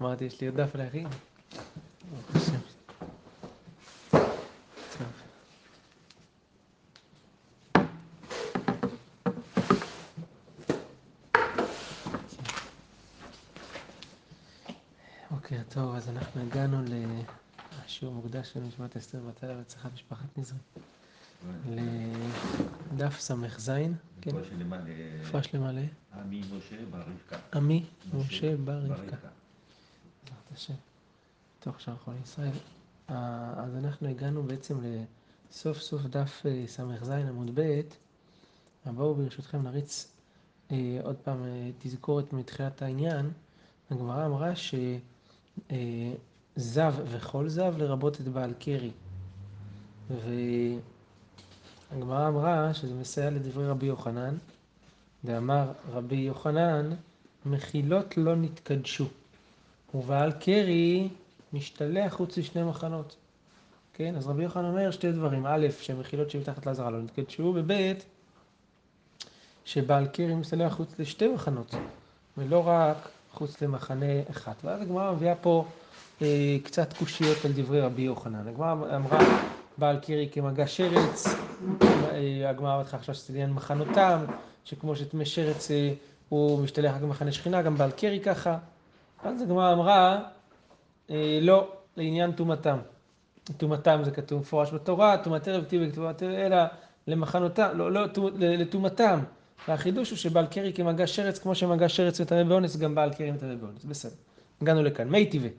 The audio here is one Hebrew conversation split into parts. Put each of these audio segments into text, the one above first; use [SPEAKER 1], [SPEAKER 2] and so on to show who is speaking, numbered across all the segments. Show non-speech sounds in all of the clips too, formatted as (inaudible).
[SPEAKER 1] אמרתי, יש לי עוד דף להכין. ברוך השם. טוב. בוקר טוב, אז אנחנו הגענו לשיעור מוקדש של נשמת אסתר בתל ורצחת משפחת נזרי. לדף ס"ז, כן,
[SPEAKER 2] רפואה שלמה ל-. עמי משה בר רבקה.
[SPEAKER 1] עמי
[SPEAKER 2] משה
[SPEAKER 1] בר רבקה. השם. תוך שאר חולי ישראל. אז אנחנו הגענו בעצם לסוף סוף דף אה, ס"ז עמוד ב'. בואו ברשותכם נריץ אה, עוד פעם אה, תזכורת מתחילת העניין. הגמרא אמרה שזב וכל זב לרבות את בעל קרי. והגמרא אמרה שזה מסייע לדברי רבי יוחנן. ואמר רבי יוחנן, מחילות לא נתקדשו. ובעל קרי משתלח חוץ לשני מחנות. כן, אז רבי יוחנן אומר שתי דברים. א', שמחילות שמתחת לעזרה לא נתקדשו, וב', שבעל קרי משתלח חוץ לשתי מחנות, ולא רק חוץ למחנה אחד. ואז הגמרא מביאה פה אה, קצת קושיות על דברי רבי יוחנן. הגמרא אמרה, בעל קרי כמגע שרץ, אה, הגמרא בהתחלה חשבה שזה עניין מחנותם, שכמו שטמא שרץ אה, הוא משתלח רק במחנה שכינה, גם בעל קרי ככה. אז הגמרא אמרה, אה, לא, לעניין טומאתם. טומאתם זה כתוב מפורש בתורה, טומאת ערב תהיה בכתובת אלא למחנותם, לא, לא, לטומאתם. והחידוש הוא שבעל קרי כמגע שרץ, כמו שמגע שרץ מטמא באונס, גם בעל קרי מטמא באונס. בסדר. הגענו לכאן. מי טבעי.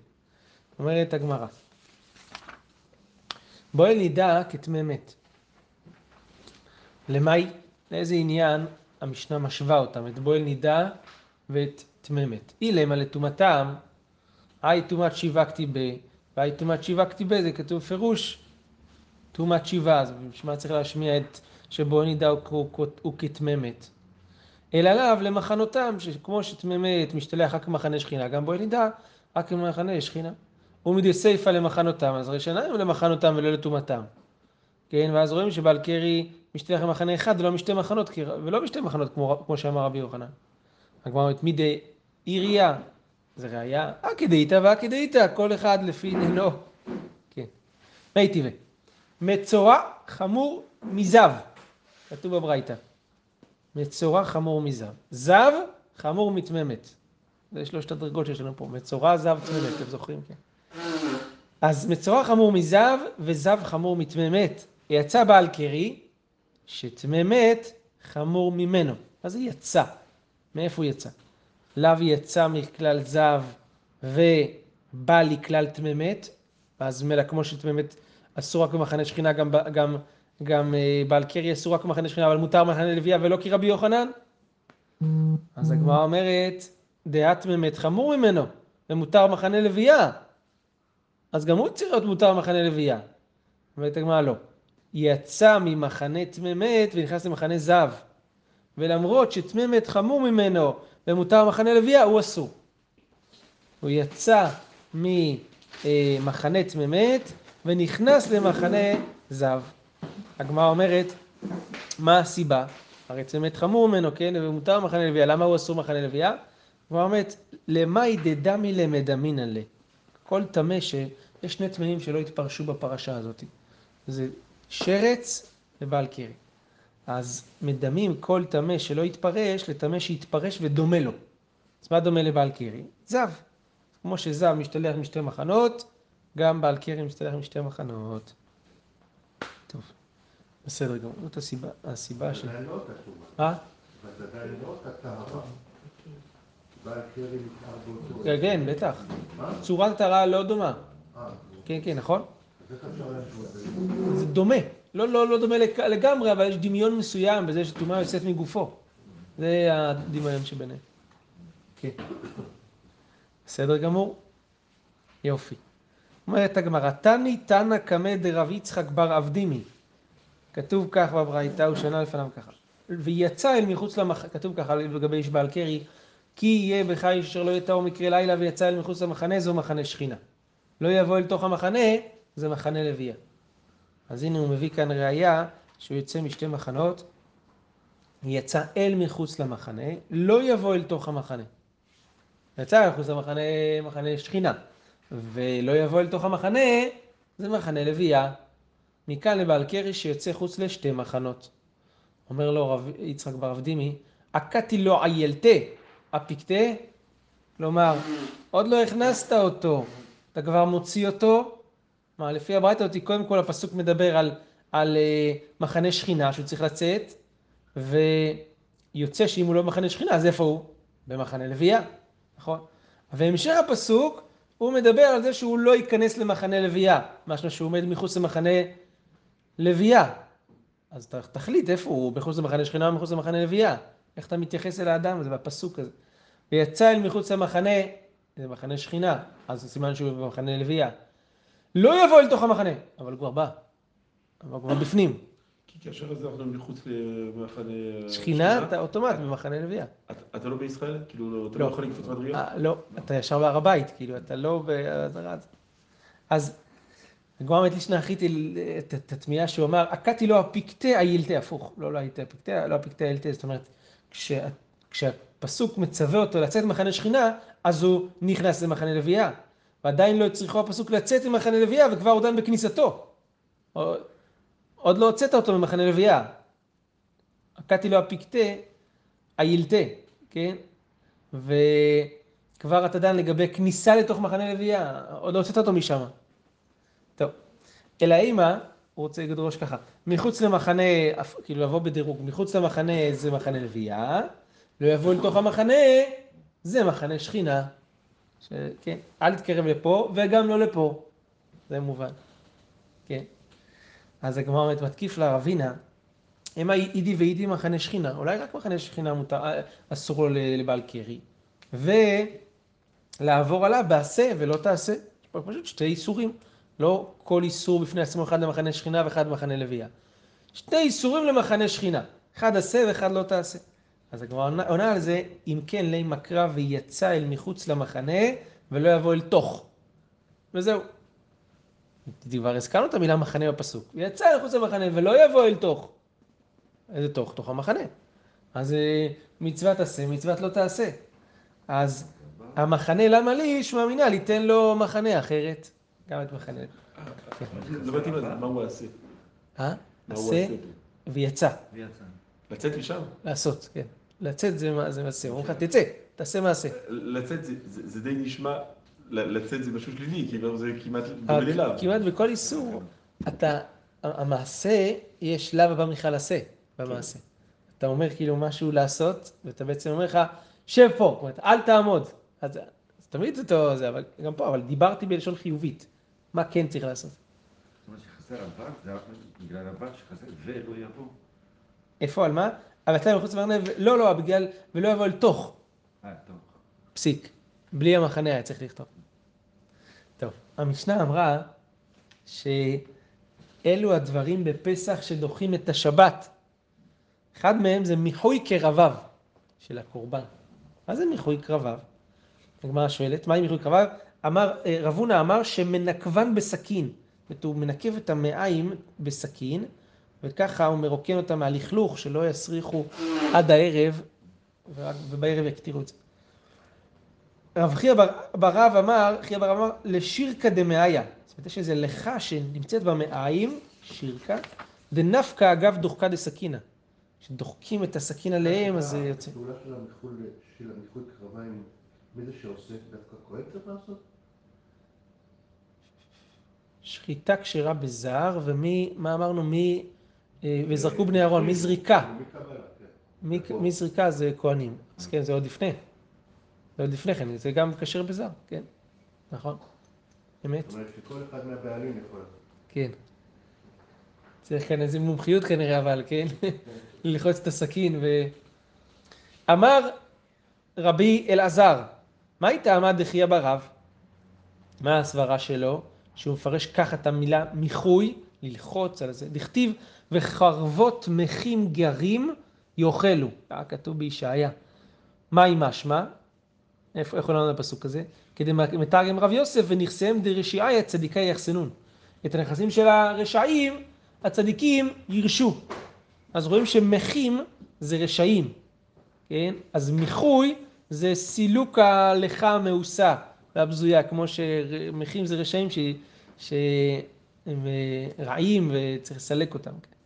[SPEAKER 1] אומרת הגמרא. בואי נידע כטמא מת. למאי, לאיזה עניין המשנה משווה אותם, את בועל נידה ואת טמא מת. אילמה לטומאתם, היי טומאת שיווקתי ב, והי טומאת שיווקתי ב, זה כתוב פירוש טומאת שיבה, אז בשביל מה צריך להשמיע את שבועל נידה הוא, הוא, הוא כטמא מת. אלא לאו למחנותם, שכמו שטמא מת משתלח רק במחנה שכינה, גם בועל נידה רק במחנה שכינה. ומדי סיפא למחנותם, אז ראשונה הם למחנותם ולא לטומאתם. כן, ואז רואים שבעל קרי משתלח במחנה אחד ולא משתי מחנות, ולא משתי מחנות כמו, כמו שאמר רבי יוחנן. הגמרא אומרת מידי עירייה, זה ראייה, אקדאיתא ואקדאיתא, כל אחד לפי עניינו. כן. מי טבעי. מצורע חמור מזב, כתוב בברייתא. מצורע חמור מזב. זב חמור מתממת. זה שלושת הדרגות שיש לנו פה. מצורע, זב, תממת, אתם זוכרים? כן. אז מצורע חמור מזב וזב חמור מטמא מת. יצא בעל קרי שטמא מת חמור ממנו. מה זה יצא? מאיפה הוא יצא? לאו יצא מכלל זב ובא לכלל טמא מת, ואז ממילא כמו שטמא מת אסור רק במחנה שכינה, גם, גם, גם אה, בעל קרי אסור רק במחנה שכינה, אבל מותר מחנה לוויה ולא כרבי יוחנן? אז הגמרא אומרת, דעת טמא מת חמור ממנו, ומותר מחנה לוויה. אז גם הוא צריך להיות מותר מחנה לוויה. אומרת הגמרא לא. יצא ממחנה טמא מת ונכנס למחנה זב. ולמרות שטמא מת חמור ממנו ומותר מחנה לוויה, הוא אסור. הוא יצא ממחנה טמא מת ונכנס למחנה זב. הגמרא אומרת, מה הסיבה? הרי טמא מת חמור ממנו, כן? ומותר מחנה לוויה. למה הוא אסור מחנה לוויה? הגמרא אומרת, למאי דדמי למדמינן לה. כל טמא ש... יש שני טמאים שלא התפרשו בפרשה הזאת. זה שרץ ובעל קרי. אז מדמים כל טמא שלא התפרש לטמא שהתפרש ודומה לו. אז מה דומה לבעל קרי? זב. כמו שזב משתלח משתי מחנות, גם בעל קרי משתלח משתי מחנות. טוב, בסדר גמור. זאת הסיבה, הסיבה ש...
[SPEAKER 3] לא? ודאי לא.
[SPEAKER 1] כן, כן, בטח.
[SPEAKER 3] מה?
[SPEAKER 1] צורת הטהרה לא דומה.
[SPEAKER 3] אה,
[SPEAKER 1] כן, כן, נכון?
[SPEAKER 3] זה
[SPEAKER 1] דומה. לא, לא, לא דומה לג- לגמרי, אבל יש דמיון מסוים בזה שטומאה יוצאת מגופו. זה הדמיון שביניהם. כן. בסדר גמור? יופי. אומרת הגמרא, תני תנא קמא דרב יצחק בר אבדימי. כתוב כך בברייתא, הוא שנה לפניו ככה. ויצא אל מחוץ למח... כתוב ככה לגבי איש בעל קרי, כי יהיה בך איש אשר לא יטעו מקרה לילה ויצא אל מחוץ למחנה, זו מחנה שכינה. לא יבוא אל תוך המחנה, זה מחנה לוויה. אז הנה הוא מביא כאן ראייה שהוא יוצא משתי מחנות, יצא אל מחוץ למחנה, לא יבוא אל תוך המחנה. יצא מחוץ למחנה מחנה שכינה, ולא יבוא אל תוך המחנה, זה מחנה לוויה. מכאן לבעל קרי שיוצא חוץ לשתי מחנות. אומר לו רב יצחק ברב דימי, עקתי לו איילתה, אפיקתה, כלומר, עוד לא הכנסת אותו, אתה כבר מוציא אותו. מה, לפי הברייתא אותי, קודם כל הפסוק מדבר על, על uh, מחנה שכינה שהוא צריך לצאת, ויוצא שאם הוא לא במחנה שכינה, אז איפה הוא? במחנה לוויה, נכון? והמשך הפסוק, הוא מדבר על זה שהוא לא ייכנס למחנה לוויה, משהו שהוא עומד מחוץ למחנה לוויה. אז תחליט איפה הוא, מחוץ למחנה שכינה או מחוץ למחנה לוויה. איך אתה מתייחס אל האדם הזה בפסוק הזה. ויצא אל מחוץ למחנה, זה מחנה שכינה, אז סימן שהוא במחנה לוויה. לא יבוא אל תוך המחנה, אבל הוא כבר בא. אבל הוא כבר בפנים.
[SPEAKER 2] כי כאשר הזה אנחנו מחוץ למחנה...
[SPEAKER 1] שכינה, אתה אוטומט במחנה לוויה.
[SPEAKER 2] אתה לא בישראל? כאילו, אתה לא יכול לקפוץ מדרגה?
[SPEAKER 1] לא, אתה ישר בהר הבית, כאילו, אתה לא... אז הגמרא מת לישנא אחריתי את התמיהה שהוא אמר, עקתי לו הפיקטה הילתה, הפוך, לא לא הייתה הפיקטה, לא הפיקטה הילתה, זאת אומרת, כשהפסוק מצווה אותו לצאת ממחנה שכינה, אז הוא נכנס למחנה לוויה. ועדיין לא הצריכו הפסוק לצאת ממחנה לוויה, וכבר הוא דן בכניסתו. עוד לא הוצאת אותו ממחנה לוויה. עקתי לו הפיקטה הילתה, כן? וכבר אתה דן לגבי כניסה לתוך מחנה לוויה, עוד לא הוצאת אותו משם. טוב, אלא אימה, הוא רוצה לדרוש ככה, מחוץ למחנה, כאילו לבוא בדירוג, מחוץ למחנה זה מחנה לוויה, לא יבוא לתוך המחנה, זה מחנה שכינה. כן, אל תתקרב לפה וגם לא לפה, זה מובן, כן. אז הגמרא אומרת, מתקיף לה רבינה, המה אידי ואידי מחנה שכינה, אולי רק מחנה שכינה מותר, אסור לו לבעל קרי, ולעבור עליו בעשה ולא תעשה, יש פה פשוט שתי איסורים. לא כל איסור בפני עצמו אחד למחנה שכינה ואחד למחנה לוויה. שני איסורים למחנה שכינה, אחד עשה ואחד לא תעשה. אז הגמרא עונה על זה, אם כן לי מקרא ויצא אל מחוץ למחנה ולא יבוא אל תוך. וזהו. כבר הזכרנו את המילה מחנה בפסוק. יצא אל מחוץ למחנה ולא יבוא אל תוך. איזה תוך? תוך המחנה. אז אה, מצוות עשה, מצוות לא תעשה. אז המחנה למה לי, שמע מינה, ליתן לו מחנה אחרת. גם את מחנה.
[SPEAKER 2] לא הבנתי מה הוא עשה.
[SPEAKER 1] אה? עשה ויצא.
[SPEAKER 2] לצאת משם?
[SPEAKER 1] לעשות, כן. לצאת זה מעשה. אומרים לך, תצא, תעשה מעשה.
[SPEAKER 2] לצאת זה די נשמע, לצאת זה משהו שלילי, כאילו זה כמעט דומה אליו.
[SPEAKER 1] כמעט בכל איסור, אתה, המעשה, יש לאו הבא מיכל עשה במעשה. אתה אומר כאילו משהו לעשות, ואתה בעצם אומר לך, שב פה, זאת אומרת, אל תעמוד. אז תמיד זה אותו, זה, אבל גם פה, אבל דיברתי בלשון חיובית. מה כן צריך לעשות?
[SPEAKER 3] זאת אומרת שחסר אבק, זה בגלל אבק שחסר ולא יבוא.
[SPEAKER 1] איפה, על מה? אבל אתה מחוץ למחנה, לא, לא, בגלל, ולא יבוא אל תוך.
[SPEAKER 3] אה.
[SPEAKER 1] פסיק. בלי המחנה היה צריך לכתוב. טוב, המשנה אמרה שאלו הדברים בפסח שדוחים את השבת. אחד מהם זה מיחוי קרביו של הקורבן. מה זה מיחוי קרביו? הגמרא שואלת, מהי מיחוי קרביו? אמר, אה, רב הונא אמר שמנקבן בסכין. זאת אומרת, הוא מנקב את המעיים בסכין, וככה הוא מרוקן אותם מהלכלוך, שלא יסריחו עד הערב, ובערב יקטירו את זה. רב חייא ברב אמר, חייא ברב אמר, לשירקא דמאיה. זאת אומרת, יש איזה לכה שנמצאת במעיים, שירקא, דנפקא אגב דוחקא דסכינא. כשדוחקים את הסכין עליהם, אז זה יוצא.
[SPEAKER 3] הפעולה של המיחוי קרביים מי זה שעושה? דווקא כהן צריך לעשות?
[SPEAKER 1] שחיטה כשרה בזר, ומי, מה אמרנו? מי, וזרקו בני אהרון, מי זריקה. מי זריקה זה כהנים. אז כן, זה עוד לפני. זה עוד לפני כן, זה גם כשר בזר, כן. נכון. אמת.
[SPEAKER 3] זאת אומרת שכל אחד מהבעלים יכול.
[SPEAKER 1] כן. צריך כאן איזה מומחיות כנראה, אבל, כן? ללחוץ את הסכין ו... אמר רבי אלעזר, מה הייתה עמד דחייה ברב? מה הסברה שלו? שהוא מפרש ככה את המילה מיחוי, ללחוץ על זה. דכתיב וחרבות מחים גרים יאכלו. היה כתוב בישעיה. מהי משמע? איפה, איך עולה הפסוק הזה? כדי מתרגם רב יוסף ונכסיהם דרשעיה צדיקה יחסנון. את הנכסים של הרשעים, הצדיקים ירשו. אז רואים שמחים זה רשעים, כן? אז מיחוי זה סילוק הלכה המאוסה והבזויה, כמו שמחים זה רשעים ש... שהם אה, רעים וצריך לסלק אותם. טוב.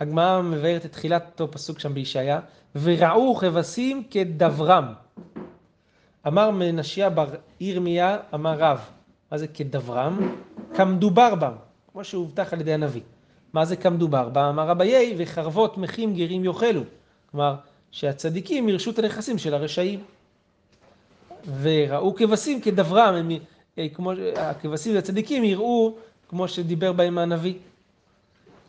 [SPEAKER 1] הגמרא מבארת את תחילת אותו פסוק שם בישעיה, וראו כבשים כדברם. אמר מנשיה בר ירמיה, אמר רב, מה זה כדברם? כמדובר בם, כמו שהובטח על ידי הנביא. מה זה כמדובר בם? אמר אביי, וחרבות מחים גרים יאכלו. כלומר, שהצדיקים ירשו את הנכסים של הרשעים. וראו כבשים כדברם, הם, אה, כמו הכבשים והצדיקים יראו כמו שדיבר בהם הנביא.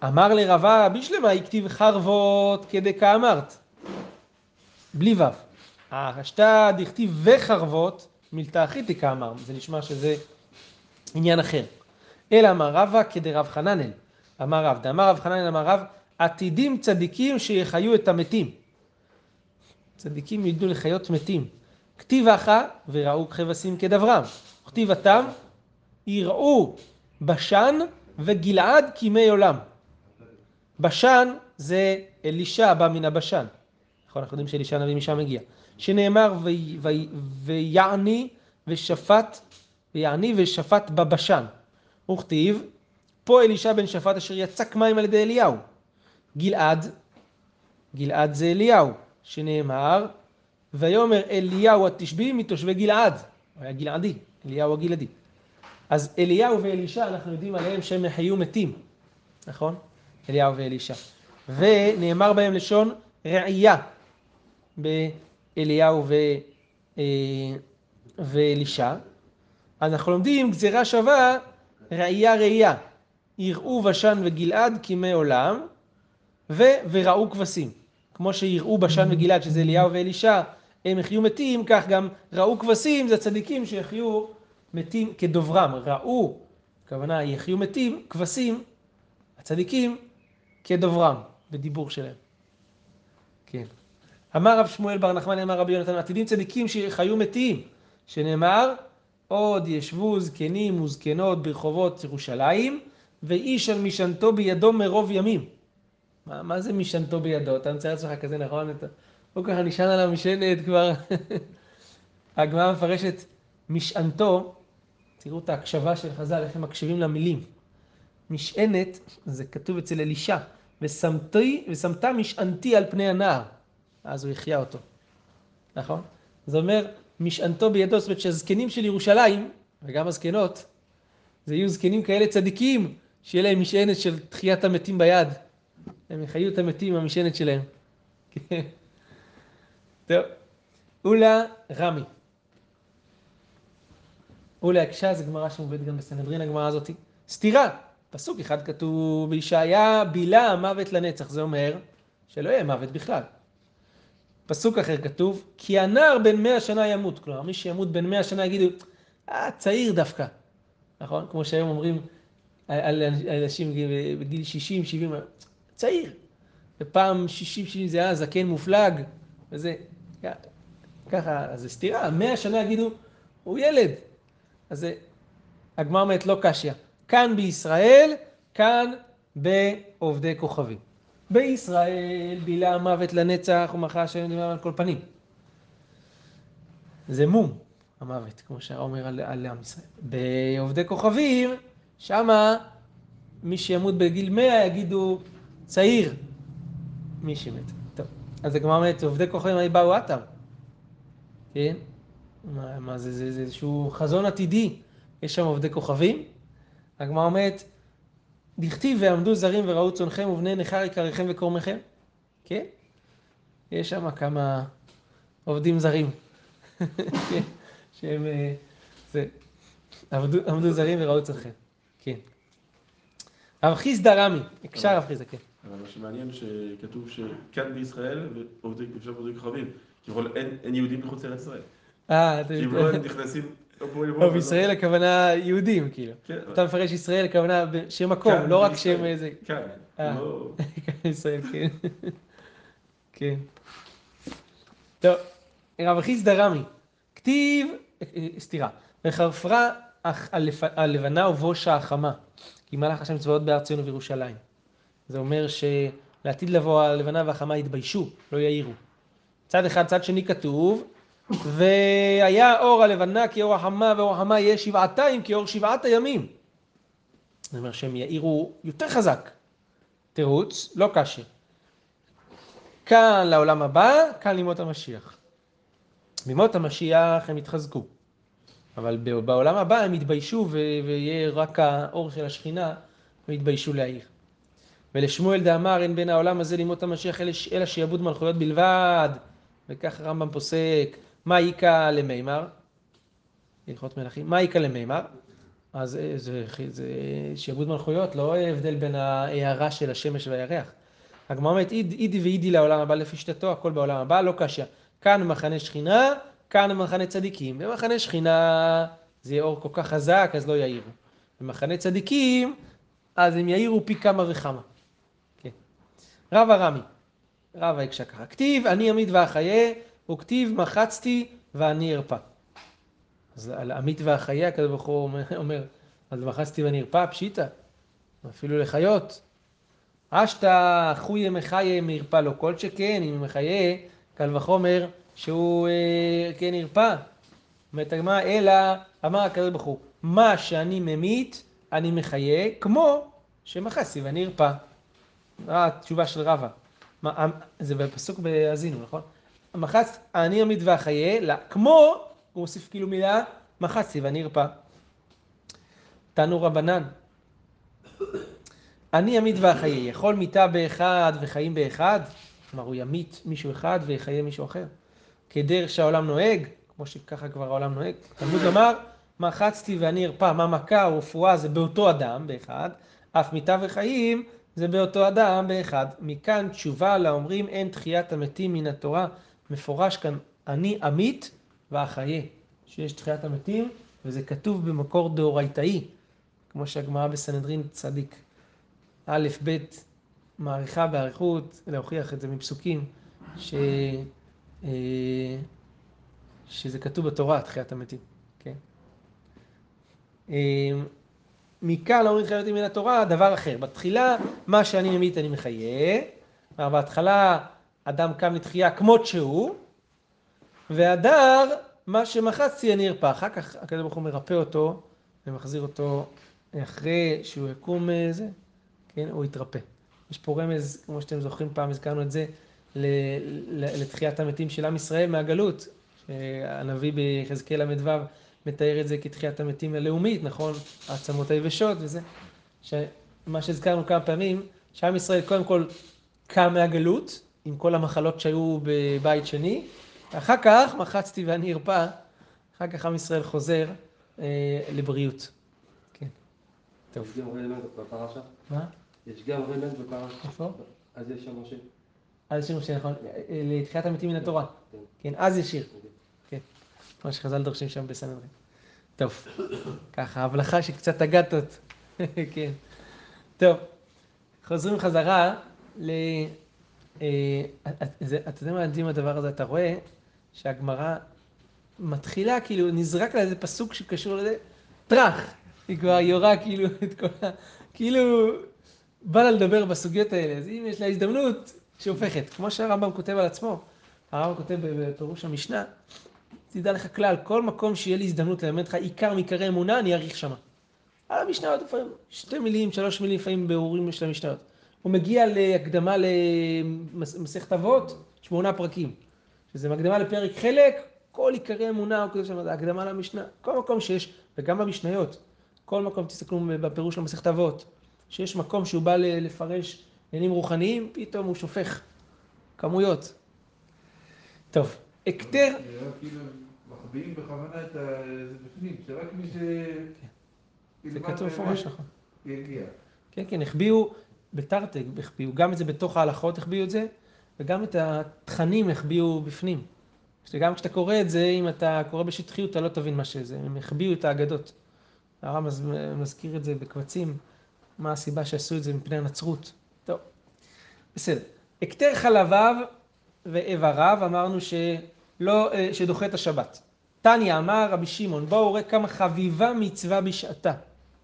[SPEAKER 1] אמר לרבה בשלמה הכתיב חרבות כדקאמרת, בלי ו'. השתא דכתיב וחרבות מילתא אחי כאמר, זה נשמע שזה עניין אחר. אלא אמר רבא כדרב חננאל, אמר רב, דאמר רב חננאל אמר רב, עתידים צדיקים שיחיו את המתים. צדיקים ידעו לחיות מתים. כתיב אחא וראו כבשים כדברם. כתיב התם יראו בשן וגלעד כימי עולם. בשן זה אלישע בא מן הבשן. נכון, אנחנו יודעים שאלישע הנביא משם מגיע. שנאמר ויעני ושפט, ויעני ושפט בבשן. וכתיב, פה אלישע בן שפט אשר יצק מים על ידי אליהו. גלעד, גלעד זה אליהו, שנאמר, ויאמר אליהו התשבי מתושבי גלעד. הוא היה גלעדי, אליהו הגלעדי. אז אליהו ואלישע, אנחנו יודעים עליהם שהם היו מתים, נכון? אליהו ואלישע. ונאמר בהם לשון ראייה באליהו ו, אה, ואלישע. אנחנו לומדים גזירה שווה ראייה ראייה. יראו בשן וגלעד כימי עולם, ו, וראו כבשים. כמו שיראו בשן וגלעד, שזה אליהו ואלישע, הם יחיו מתים, כך גם ראו כבשים, זה הצדיקים שיחיו מתים כדוברם. ראו, הכוונה יחיו מתים, כבשים, הצדיקים, כדוברם, בדיבור שלהם. כן. אמר רב שמואל בר נחמן, אמר רבי יונתן, עתידים צדיקים שחיו מתים, שנאמר, עוד ישבו זקנים וזקנות ברחובות ירושלים, ואיש על משענתו בידו מרוב ימים. מה, מה זה משענתו בידו? אתה מצא לעצמך כזה נכון? אתה לא ככה נשען על המשענת כבר. (laughs) הגמרא מפרשת משענתו, תראו את ההקשבה של חז"ל, איך הם מקשיבים למילים. משענת, זה כתוב אצל אלישע, ושמתי, ושמת משענתי על פני הנער. אז הוא החיה אותו, נכון? זה אומר, משענתו בידו, זאת אומרת שהזקנים של ירושלים, וגם הזקנות, זה יהיו זקנים כאלה צדיקים, שיהיה להם משענת של תחיית המתים ביד. הם יחיו את המתים עם המשענת שלהם. (laughs) טוב, אולה רמי. אולה הקשה זה גמרא שמובאת גם בסנהדרין, הגמרא הזאתי. סתירה, פסוק אחד כתוב בישעיה בילה המוות לנצח, זה אומר שלא יהיה מוות בכלל. פסוק אחר כתוב, כי הנער בן מאה שנה ימות. כלומר, מי שימות בן מאה שנה יגידו, אה, צעיר דווקא. נכון? כמו שהיום אומרים על אנשים בגיל 60, 70, צעיר. ופעם 60, 70 זה היה זקן מופלג, וזה, ככה, זה סתירה. מאה שנה יגידו, הוא ילד. אז הגמר אומרת לא קשיא. כאן בישראל, כאן בעובדי כוכבים. בישראל בילה המוות לנצח ומחה השם נאמר על כל פנים. זה מום, המוות, כמו שאומר על, על עם ישראל. בעובדי כוכבים, שמה מי שימות בגיל מאה יגידו צעיר, מי שמת. טוב, אז הגמרא אומרת, עובדי כוכבים הרי באו עתם. כן? מה, מה זה, זה, זה איזשהו חזון עתידי. יש שם עובדי כוכבים. הגמרא אומרת, דכתיב ועמדו זרים וראו צונכם ובני נכר יקריכם וקורמכם. כן? יש שם כמה עובדים זרים. כן? שהם... אה, זה, עמדו, עמדו זרים וראו צונכם. כן. רב חיסדא רמי, הקשר רב חיסדא, כן.
[SPEAKER 2] אבל מה שמעניין שכתוב שכאן בישראל, אפשר עובדי כוכבים, כביכול אין יהודים מחוץ לארץ ישראל.
[SPEAKER 1] אה, אתה
[SPEAKER 2] כאילו הם נכנסים...
[SPEAKER 1] טוב, ישראל הכוונה יהודים, כאילו.
[SPEAKER 2] כן.
[SPEAKER 1] אתה מפרש ישראל הכוונה שם מקום, לא רק שם איזה...
[SPEAKER 2] כאן,
[SPEAKER 1] אה.
[SPEAKER 2] לא... (laughs)
[SPEAKER 1] כאן ישראל, כן. כן. טוב, רב חיסדא רמי, כתיב, סתירה, וחפרה הלבנה ובושה החמה, כי מלאך השם צבאות בארץ ציון ובירושלים. זה אומר שלעתיד לבוא הלבנה והחמה יתביישו, לא יעירו. צד אחד, צד שני כתוב, והיה אור הלבנה כאור החמה, ואור החמה יהיה שבעתיים כאור שבעת הימים. זאת אומרת שהם יאירו יותר חזק. תירוץ, לא קשה. כאן לעולם הבא, כאן לימות המשיח. בימות המשיח הם יתחזקו. אבל בעולם הבא הם יתביישו ויהיה רק האור של השכינה, הם יתביישו להעיר. ולשמואל דאמר אין בין העולם הזה לימות המשיח אלא שיעבוד מלכויות בלבד. וכך הרמב"ם פוסק, מה איכא למימר? הלכות מלכים, מה איכא למימר? אז זה, זה, זה שיעבוד מלכויות, לא הבדל בין ההערה של השמש והירח. הגמרא אומרת, אידי ואידי לעולם הבא לפי שיטתו, הכל בעולם הבא, לא קשה. כאן במחנה שכינה, כאן במחנה צדיקים. במחנה שכינה זה אור כל כך חזק, אז לא יאירו. במחנה צדיקים, אז הם יאירו פי כמה וכמה. כן. רב הרמי, רב ההקשה ככה, כתיב אני עמית ואחיה, וכתיב מחצתי ואני ארפא. אז על עמית הקדוש ברוך הוא אומר, (laughs) אז מחצתי ואני ארפא, פשיטא, אפילו לחיות. אשתא חויה מחיה מרפא לו, כל שכן, אם מחיה, קל וחומר שהוא אה, כן ירפא. אומרת הגמרא, אלא אמר הקדוש ברוך הוא, מה שאני ממית, אני מחיה, כמו שמחסתי ואני ארפא. התשובה של רבא. מה, זה בפסוק בהאזינו, נכון? מחץ, אני אמית ואחיה, כמו, הוא מוסיף כאילו מילה, מחצתי ואני ארפא. תנו רבנן. אני אמית ואחיה, יכול מיתה באחד וחיים באחד? כלומר, הוא ימית מישהו אחד ויחיה מישהו אחר. כדרך שהעולם נוהג, כמו שככה כבר העולם נוהג. תלמוד לומר, מחצתי ואני ארפא, מה מכה או רפואה זה באותו אדם, באחד, אף מיתה וחיים זה באותו אדם באחד. מכאן תשובה לאומרים אין תחיית המתים מן התורה. מפורש כאן, אני אמית ואחיה. שיש תחיית המתים, וזה כתוב במקור דאורייתאי, כמו שהגמרא בסנהדרין צדיק. א', ב', מעריכה באריכות, להוכיח את זה מפסוקים, ש... אה, שזה כתוב בתורה, תחיית המתים, כן? אה, מכאן לא אומרים תחיית המתים מן התורה, דבר אחר. בתחילה, מה שאני ממית אני מחיה, בהתחלה אדם קם לתחייה כמות שהוא, והדר, מה שמחצתי אני ארפא. אחר כך הקדוש ברוך הוא מרפא אותו ומחזיר אותו אחרי שהוא יקום אה, זה, כן, הוא יתרפא. יש פה רמז, כמו שאתם זוכרים, פעם הזכרנו את זה, לתחיית המתים של עם ישראל מהגלות. הנביא ביחזקאל ל"ו מתאר את זה כתחיית המתים הלאומית, נכון? העצמות היבשות וזה. שמה שהזכרנו כמה פעמים, שעם ישראל קודם כל קם מהגלות, עם כל המחלות שהיו בבית שני, ואחר כך מחצתי ואני ארפא, אחר כך עם ישראל חוזר אה, לבריאות. כן.
[SPEAKER 4] טוב. יש גם רמז בפרשה?
[SPEAKER 1] מה?
[SPEAKER 4] יש גם רמז בפרשה.
[SPEAKER 1] איפה?
[SPEAKER 4] אז יש שם משה.
[SPEAKER 1] אז יש משה, נכון. לתחיית המתים מן התורה. כן, אז יש שיר. כן. כמו שחז"ל דורשים שם בסנהדרין. טוב, ככה, הבלחה שקצת אגדות. (laughs) כן. טוב, חוזרים חזרה ל... אה, אתה יודע מה מדהים הדבר הזה? אתה רואה שהגמרא מתחילה, כאילו, נזרק לה איזה פסוק שקשור לזה, טראח, היא כבר יורה כאילו את כל ה... כאילו, בא לה לדבר בסוגיות האלה, אז אם יש לה הזדמנות, שהופכת. כמו שהרמב"ם כותב על עצמו, הרמב"ם כותב בפירוש המשנה, תדע לך כלל, כל מקום שיהיה לי הזדמנות ללמד לך עיקר מעיקרי אמונה, אני אאריך שמה. על המשניות לפעמים, שתי מילים, שלוש מילים לפעמים באורים של המשניות. הוא מגיע להקדמה למסכת אבות, שמונה פרקים. שזה מקדמה לפרק חלק, כל עיקרי אמונה, הוא כותב שם, הקדמה למשנה. כל מקום שיש, וגם במשניות, כל מקום, תסתכלו בפירוש של מסכת אבות, שיש מקום שהוא בא לפרש עניינים רוחניים, פתאום הוא שופך כמויות. טוב, אקטר...
[SPEAKER 3] כאילו מחביאים בכוונה את זה בפנים, שרק מי ש...
[SPEAKER 1] זה כתוב מפורש, נכון.
[SPEAKER 3] יגיע.
[SPEAKER 1] כן, כן, החביאו בתרתי, החביאו, גם את זה בתוך ההלכות החביאו את זה, וגם את התכנים החביאו בפנים. שגם כשאתה קורא את זה, אם אתה קורא בשטחיות, אתה לא תבין מה שזה, הם החביאו את האגדות. הרב מזכיר את זה בקבצים, מה הסיבה שעשו את זה מפני הנצרות. טוב, בסדר. הכתר חלביו ואיבריו, אמרנו שלא, אה, שדוחה את השבת. תניא אמר רבי שמעון, בואו ראה כמה חביבה מצווה בשעתה.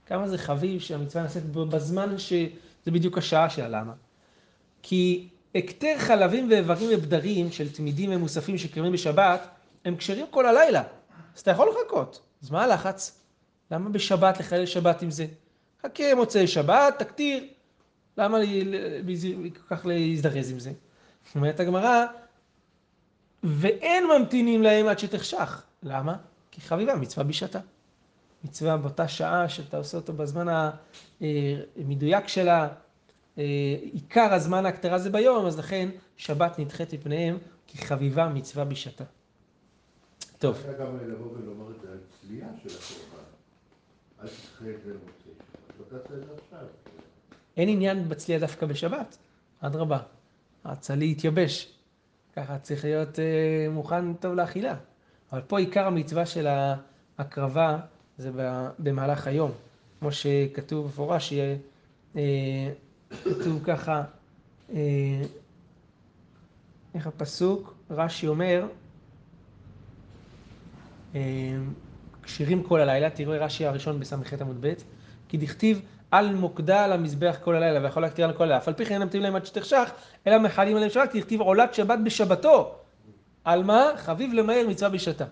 [SPEAKER 1] כמה זה חביב שהמצווה נעשית בזמן שזה בדיוק השעה שלה, למה? כי הקטר חלבים ואיברים ובדרים של תמידים ומוספים שקיימים בשבת, הם כשרים כל הלילה. אז אתה יכול לחכות. אז מה הלחץ? למה בשבת לחלל שבת עם זה? חכה מוצאי שבת, תקטיר. למה כל כך להזדרז עם זה? אומרת הגמרא, ואין ממתינים להם עד שתחשך. למה? כי חביבה מצווה בשעתה. מצווה באותה שעה שאתה עושה אותו בזמן המדויק שלה. אה, עיקר הזמן ההקטרה זה ביום, אז לכן שבת נדחית מפניהם, כי חביבה מצווה בשעתה. טוב,
[SPEAKER 3] אפשר גם לבוא ולומר את זה על צלייה של הקורבן. אל תדחה את זה למוצאי שבת. לא תעשה את זה עכשיו.
[SPEAKER 1] אין עניין בצלייה דווקא בשבת, אדרבה, הצלי יתייבש, ככה צריך להיות אה, מוכן טוב לאכילה. אבל פה עיקר המצווה של ההקרבה זה במהלך היום, כמו שכתוב במפורש, אה, כתוב ככה, אה, איך הפסוק, רש"י אומר, אה, כשירים כל הלילה, תראו רש"י הראשון בס"ח עמוד ב', כי דכתיב על מוקדה על המזבח כל הלילה ויכול להקטיר על כל הלילה, אף על פי כן נמתין להם עד שתחשך, אלא מחלים עליהם שבת, כי דכתיב עולת שבת בשבתו. על מה? חביב למהר מצווה בשעתה.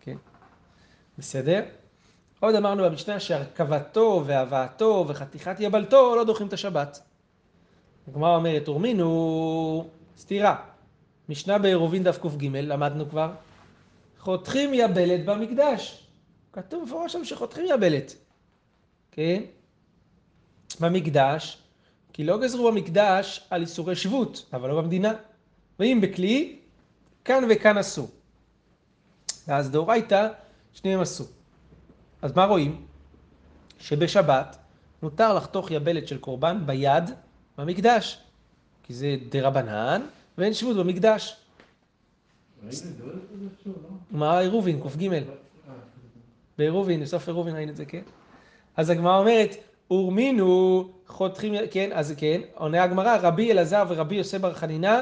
[SPEAKER 1] כן, בסדר? עוד אמרנו במשנה שהרכבתו והבאתו וחתיכת יבלתו לא דוחים את השבת. הגמרא אומרת, ורמינו סתירה. משנה בעירובין דף קג, למדנו כבר. חותכים יבלת במקדש. כתוב מפורש שם שחותכים יבלת. כן? במקדש, כי לא גזרו במקדש על איסורי שבות, אבל לא במדינה. ואם בכלי, כאן וכאן עשו. ואז דאורייתא, שניהם עשו. אז מה רואים? שבשבת מותר לחתוך יבלת של קורבן ביד במקדש, כי זה דרבנן ואין שבות במקדש. מה עירובין, קג. בעירובין, בסוף עירובין ראינו את זה, כן? אז הגמרא אומרת, ורמינו חותכים, כן, אז כן, עונה הגמרא, רבי אלעזר ורבי יוסף בר חנינה,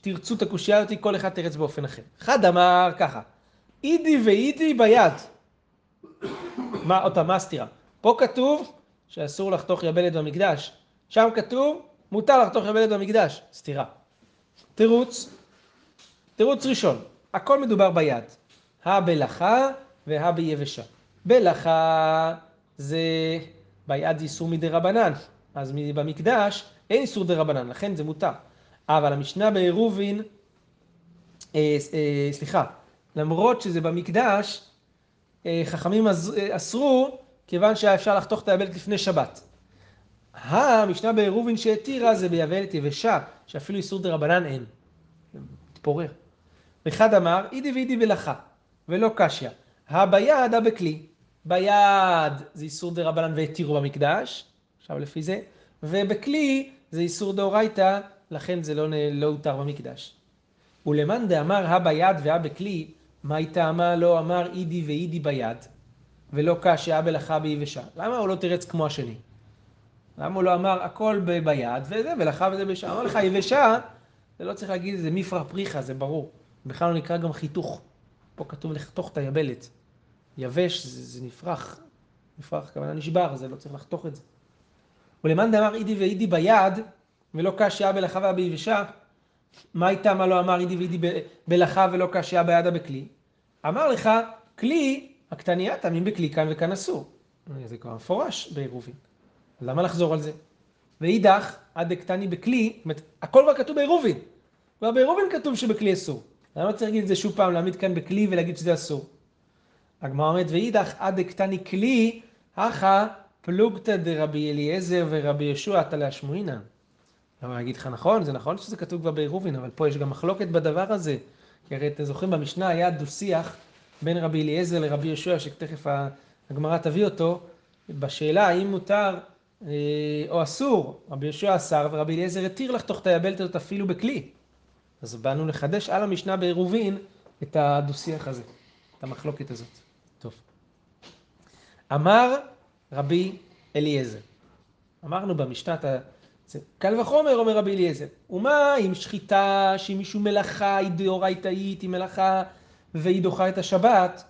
[SPEAKER 1] תרצו את הקושייה אותי, כל אחד תרץ באופן אחר. אחד אמר ככה, אידי ואידי ביד. מה, אותה, מה הסתירה? פה כתוב שאסור לחתוך יבלת במקדש, שם כתוב, מותר לחתוך יבלת במקדש. סתירה. תירוץ, תירוץ ראשון, הכל מדובר ביד. הא בלחה והא ביבשה. בלחה זה ביד איסור מדי רבנן, אז במקדש אין איסור דה רבנן, לכן זה מותר. אבל המשנה בעירובין, אה, אה, סליחה, למרות שזה במקדש, חכמים אס- אה, אסרו, כיוון שהיה אפשר לחתוך את היבלת לפני שבת. המשנה בעירובין שהתירה זה ביבלת יבשה, שאפילו איסור דה רבנן אין. מתפורר. אחד אמר, אידי ואידי בלחה, ולא קשיא. הא ביד, הא בכלי. ביד זה איסור דה רבנן והתירו במקדש, עכשיו לפי זה, ובכלי זה איסור דאורייתא, לכן זה לא, לא הותר במקדש. ולמאן דאמר הא ביד מה טעמה לא אמר אידי ואידי ביד, ולא קשיא הא בלחה ביבשה? למה הוא לא תירץ כמו השני? למה הוא לא אמר הכל ביד וזה, ולחה וזה ביבשה? אמר לך יבשה, זה לא צריך להגיד איזה מפרע פריחה, זה ברור. בכלל לא נקרא גם חיתוך. פה כתוב לחתוך את היבלת. יבש זה, זה נפרח, נפרח, הכוונה נשבר, זה לא צריך לחתוך את זה. ולמאן דאמר אידי ואידי ביד, ולא קשיא בלחה והיה ביבשה, מה הייתה מה לא אמר אידי ואידי בלחה ולא קשיא בידה בכלי? אמר לך, כלי, הקטנייתה, מי בכלי כאן וכאן אסור. זה כבר מפורש בעירובין. למה לחזור על זה? ואידך, עד דקטני בכלי, זאת אומרת, הכל כבר כתוב בעירובין. כבר בעירובין כתוב שבכלי אסור. למה צריך להגיד את זה שוב פעם, להעמיד כאן בכלי ולהגיד שזה אסור? הגמרא אומרת, ואידך עד דקטני כלי, הכא פלוגתא דרבי אליעזר ורבי ישוע תלה שמועינא. למה להגיד לך נכון? זה נכון שזה כתוב כבר בעירובין, אבל פה יש גם מחלוקת בדבר הזה. כי הרי אתם זוכרים, במשנה היה דו-שיח בין רבי אליעזר לרבי ישוע, שתכף הגמרא תביא אותו, בשאלה האם מותר אה, או אסור. רבי ישוע אסר ורבי אליעזר התיר לחתוך את היבלת הזאת אפילו בכלי. אז באנו לחדש על המשנה בעירובין את הדו-שיח הזה, את המחלוקת הזאת. טוב. אמר רבי אליעזר. אמרנו במשנה, אתה- זה קל וחומר, אומר רבי אליעזר. ומה עם שחיטה שהיא משום מלאכה, היא דאורייתאית, היא מלאכה והיא דוחה את השבת?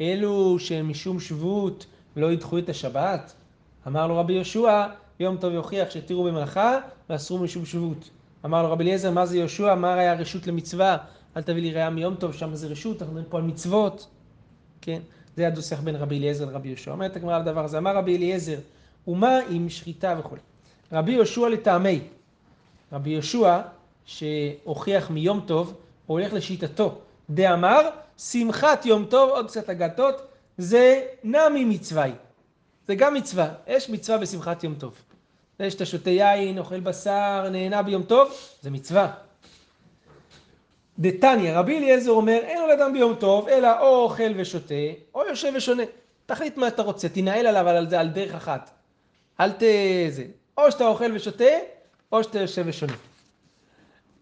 [SPEAKER 1] אלו שמשום שבות לא ידחו את השבת? אמר לו רבי יהושע, יום טוב יוכיח שהתירו במלאכה ואסרו משום שבות. אמר לו רבי אליעזר, מה זה יהושע? מה היה רשות למצווה? אל תביא לי ראייה מיום טוב, שם זה רשות, אנחנו מדברים פה על מצוות. כן? זה הדו-שיח בין רבי אליעזר לרבי יהושע. אומרת הגמרא על הדבר הזה, אמר רבי אליעזר, ומה עם שחיטה וכו'. רבי יהושע לטעמי. רבי יהושע, שהוכיח מיום טוב, הוא הולך לשיטתו. דאמר, שמחת יום טוב, עוד קצת אגתות, זה נמי מצווה. זה גם מצווה. יש מצווה בשמחת יום טוב. זה שאתה שותה יין, אוכל בשר, נהנה ביום טוב, זה מצווה. דתניא, רבי אליעזר אומר, אין לו לאדם ביום טוב, אלא או אוכל ושותה, או יושב ושונה. תחליט מה אתה רוצה, תנהל עליו על זה על דרך אחת. אל ת... זה. או שאתה אוכל ושותה, או שאתה יושב ושונה.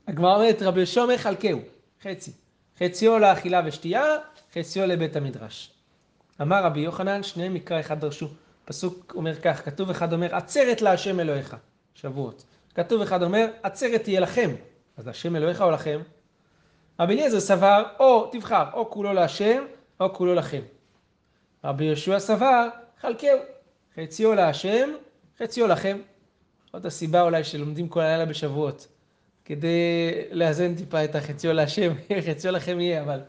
[SPEAKER 1] הגמרא אומרת, רבי אומר חלקהו, חצי. חציו לאכילה ושתייה, חציו לבית המדרש. אמר רבי יוחנן, שניהם מקרא אחד דרשו. פסוק אומר כך, כתוב אחד אומר, עצרת להשם אלוהיך, שבועות. כתוב אחד אומר, עצרת תהיה לכם. אז להשם אלוהיך או לכם? רבי אליעזר סבר, או תבחר, או כולו להשם, או כולו לכם. רבי יהושע סבר, חלקהו, חציו להשם, חציו לכם. זאת הסיבה אולי שלומדים כל הלילה בשבועות, כדי לאזן טיפה את החציו להשם, (laughs) חציו לכם יהיה, אבל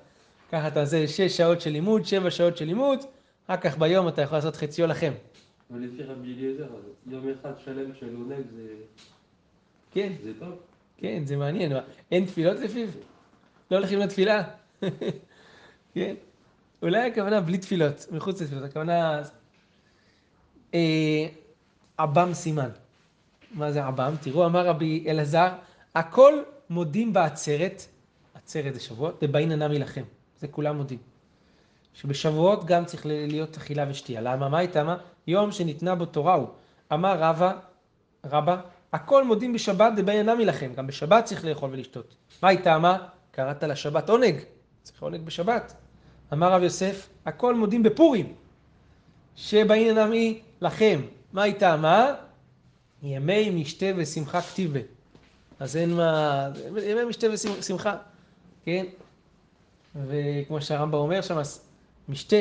[SPEAKER 1] ככה אתה עושה שש שעות של לימוד, שבע שעות של לימוד, אחר כך ביום אתה יכול לעשות חציו לכם.
[SPEAKER 4] אבל לפי רבי אליעזר, יום אחד שלם של עונג זה,
[SPEAKER 1] כן,
[SPEAKER 4] זה טוב.
[SPEAKER 1] כן, זה מעניין. אין תפילות לפיו? לא הולכים לתפילה? (laughs) כן. אולי הכוונה בלי תפילות, מחוץ לתפילות, הכוונה... אה, עב"ם סימן. מה זה עב"ם? תראו, אמר רבי אלעזר, הכל מודים בעצרת, עצרת זה שבועות, דבעין נמי לכם. זה כולם מודים. שבשבועות גם צריך להיות אכילה ושתייה. למה? מה הייתה מה? יום שניתנה בו תורה הוא. אמר רבא, רבא, הכל מודים בשבת דבעין נמי לכם. גם בשבת צריך לאכול ולשתות. מה הייתה מה? קראת לשבת עונג. צריך עונג בשבת. אמר רב יוסף, הכל מודים בפורים. שבעין נמי לכם. מה הייתה מה? ימי משתה ושמחה כתיבה. אז אין מה, ימי משתה ושמחה, כן? וכמו שהרמב"ם אומר שם, משתה,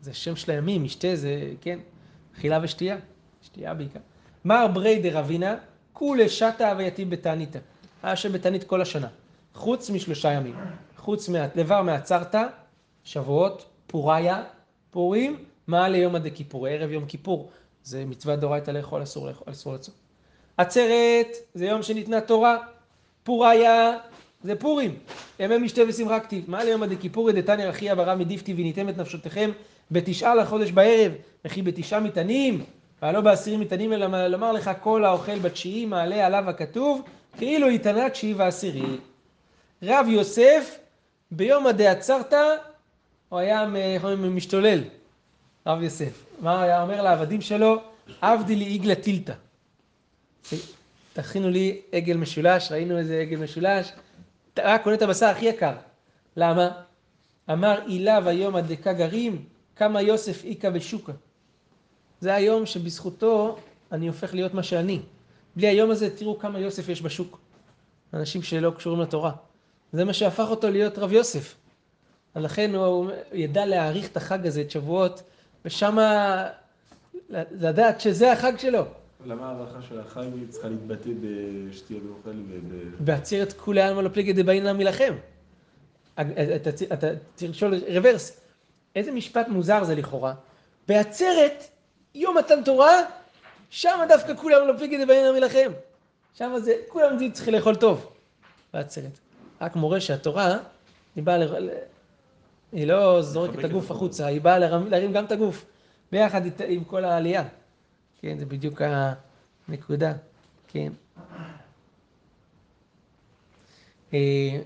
[SPEAKER 1] זה שם של הימים, משתה זה, כן, אכילה ושתייה, שתייה בעיקר. מר ברי דרבינה, כולי שתא הווייתי בתעניתא. היה שם בתענית כל השנה, חוץ משלושה ימים. חוץ דבר מעצרת, שבועות, פוריה, פורים, מה ליום עדי כיפור, ערב יום כיפור. זה מצווה דאורייתא לאכול, אסור לאכול, אסור לצום. עצרת זה יום שניתנה תורה, פוריה זה פורים, ימי משתה ושמחה כתיב. מה ליום עדי כיפורי דתניא רחי אברהם מדיפתי וניתם את נפשותיכם בתשעה לחודש בערב, וכי בתשעה מטענים, והלא בעשירים מטענים אלא לומר לך כל האוכל בתשיעי מעלה עליו הכתוב, כאילו יתענה תשיעי ועשירי. רב יוסף ביום עדי עצרת הוא היה משתולל, רב יוסף. מה היה אומר לעבדים שלו? עבדי לי עגלה טילתא. תכינו לי עגל משולש, ראינו איזה עגל משולש, רק קונה את הבשר הכי יקר. למה? אמר הילה ויום הדקה גרים, כמה יוסף איכה בשוקה. זה היום שבזכותו אני הופך להיות מה שאני. בלי היום הזה תראו כמה יוסף יש בשוק. אנשים שלא קשורים לתורה. זה מה שהפך אותו להיות רב יוסף. לכן הוא ידע להעריך את החג הזה, את שבועות, ושמה לדעת שזה החג שלו.
[SPEAKER 2] למה ההערכה של החג צריכה להתבטא בשתייה ואוכל וב...
[SPEAKER 1] בעצרת כולי עלמא לא פליגי דבעין לעם מלחם. אתה לשאול רוורס, איזה משפט מוזר זה לכאורה? בעצרת, יום מתן תורה, שם דווקא כולם לא פליגי דבעין לעם מלחם. שם זה, כולם צריכים לאכול טוב. בעצרת. רק מורה שהתורה, היא באה. היא לא זורקת את הגוף החוצה, היא באה להרים גם את הגוף, ביחד עם כל העלייה. כן, זה בדיוק הנקודה, כן.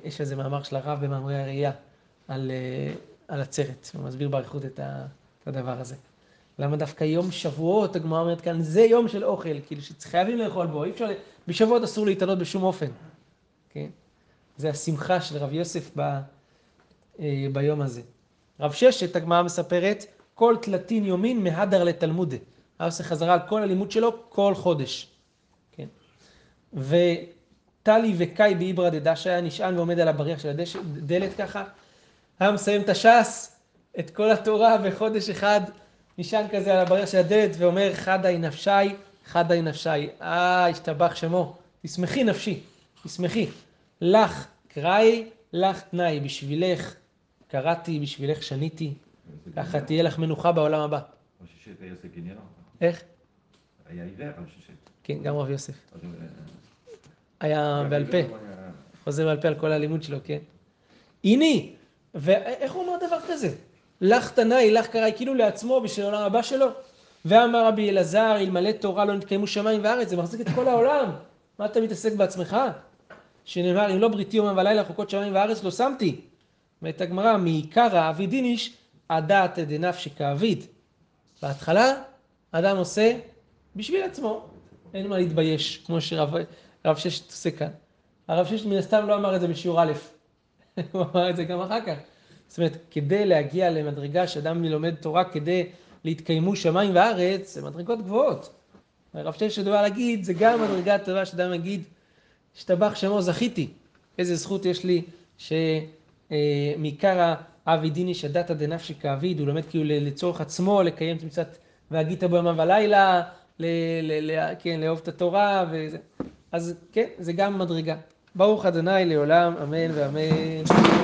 [SPEAKER 1] יש איזה מאמר של הרב במאמרי הראייה על, על עצרת, הוא מסביר באריכות את הדבר הזה. למה דווקא יום שבועות, הגמרא אומרת כאן, זה יום של אוכל, כאילו שחייבים לאכול בו, אי אפשר, בשבועות אסור להתעלות בשום אופן, כן? זה השמחה של רב יוסף ב, ביום הזה. רב ששת, הגמרא מספרת, כל תלתין יומין מהדר לתלמודה. היה עושה חזרה על כל הלימוד שלו כל חודש. כן. וטלי וקאי באיברא דדשא היה נשען ועומד על הבריח של הדלת ככה. היה מסיים את הש"ס, את כל התורה בחודש אחד, נשען כזה על הבריח של הדלת ואומר חדאי נפשי, חדאי נפשי. אה, השתבח שמו, תשמחי נפשי. תשמחי. לך קראי, לך תנאי, בשבילך קראתי, בשבילך שניתי, ככה תהיה לך מנוחה בעולם הבא.
[SPEAKER 5] רב ששת היה עושה גנרל.
[SPEAKER 1] איך?
[SPEAKER 5] היה עיוור רב ששת.
[SPEAKER 1] כן, גם רב יוסף.
[SPEAKER 5] הוא, אה,
[SPEAKER 1] היה בעל פה, חוזר בעל פה על כל הלימוד שלו, כן? הנה, ואיך הוא אומר דבר כזה? לך תנאי, לך קראי, כאילו לעצמו בשביל העולם הבא שלו. ואמר רבי אלעזר, אלמלא תורה לא נתקיימו שמיים וארץ, זה מחזיק את כל העולם. מה אתה מתעסק בעצמך? שנאמר, אם לא בריתי יומם ולילה חוקות שמיים וארץ לא שמתי. אומרת הגמרא, מעיקר האביד איניש, הדעת דנפשי כאביד. בהתחלה, אדם עושה בשביל עצמו, אין מה להתבייש, כמו שרב רב ששת עושה כאן. הרב ששת מן הסתם לא אמר את זה בשיעור א', (laughs) הוא אמר את זה גם אחר כך. זאת אומרת, כדי להגיע למדרגה שאדם לומד תורה כדי להתקיימו שמיים וארץ, זה מדרגות גבוהות. הרב ששת בא להגיד, זה גם מדרגה טובה שאדם יגיד, השתבח שמו זכיתי. איזה זכות יש לי שמעיקר האבי דיני שדתא דנפשי כאביד, הוא לומד כאילו לצורך עצמו, לקיים את מצוות והגית בו יומם ולילה, כן, לאהוב את התורה, וזה. אז כן, זה גם מדרגה. ברוך אדוני לעולם, אמן ואמן.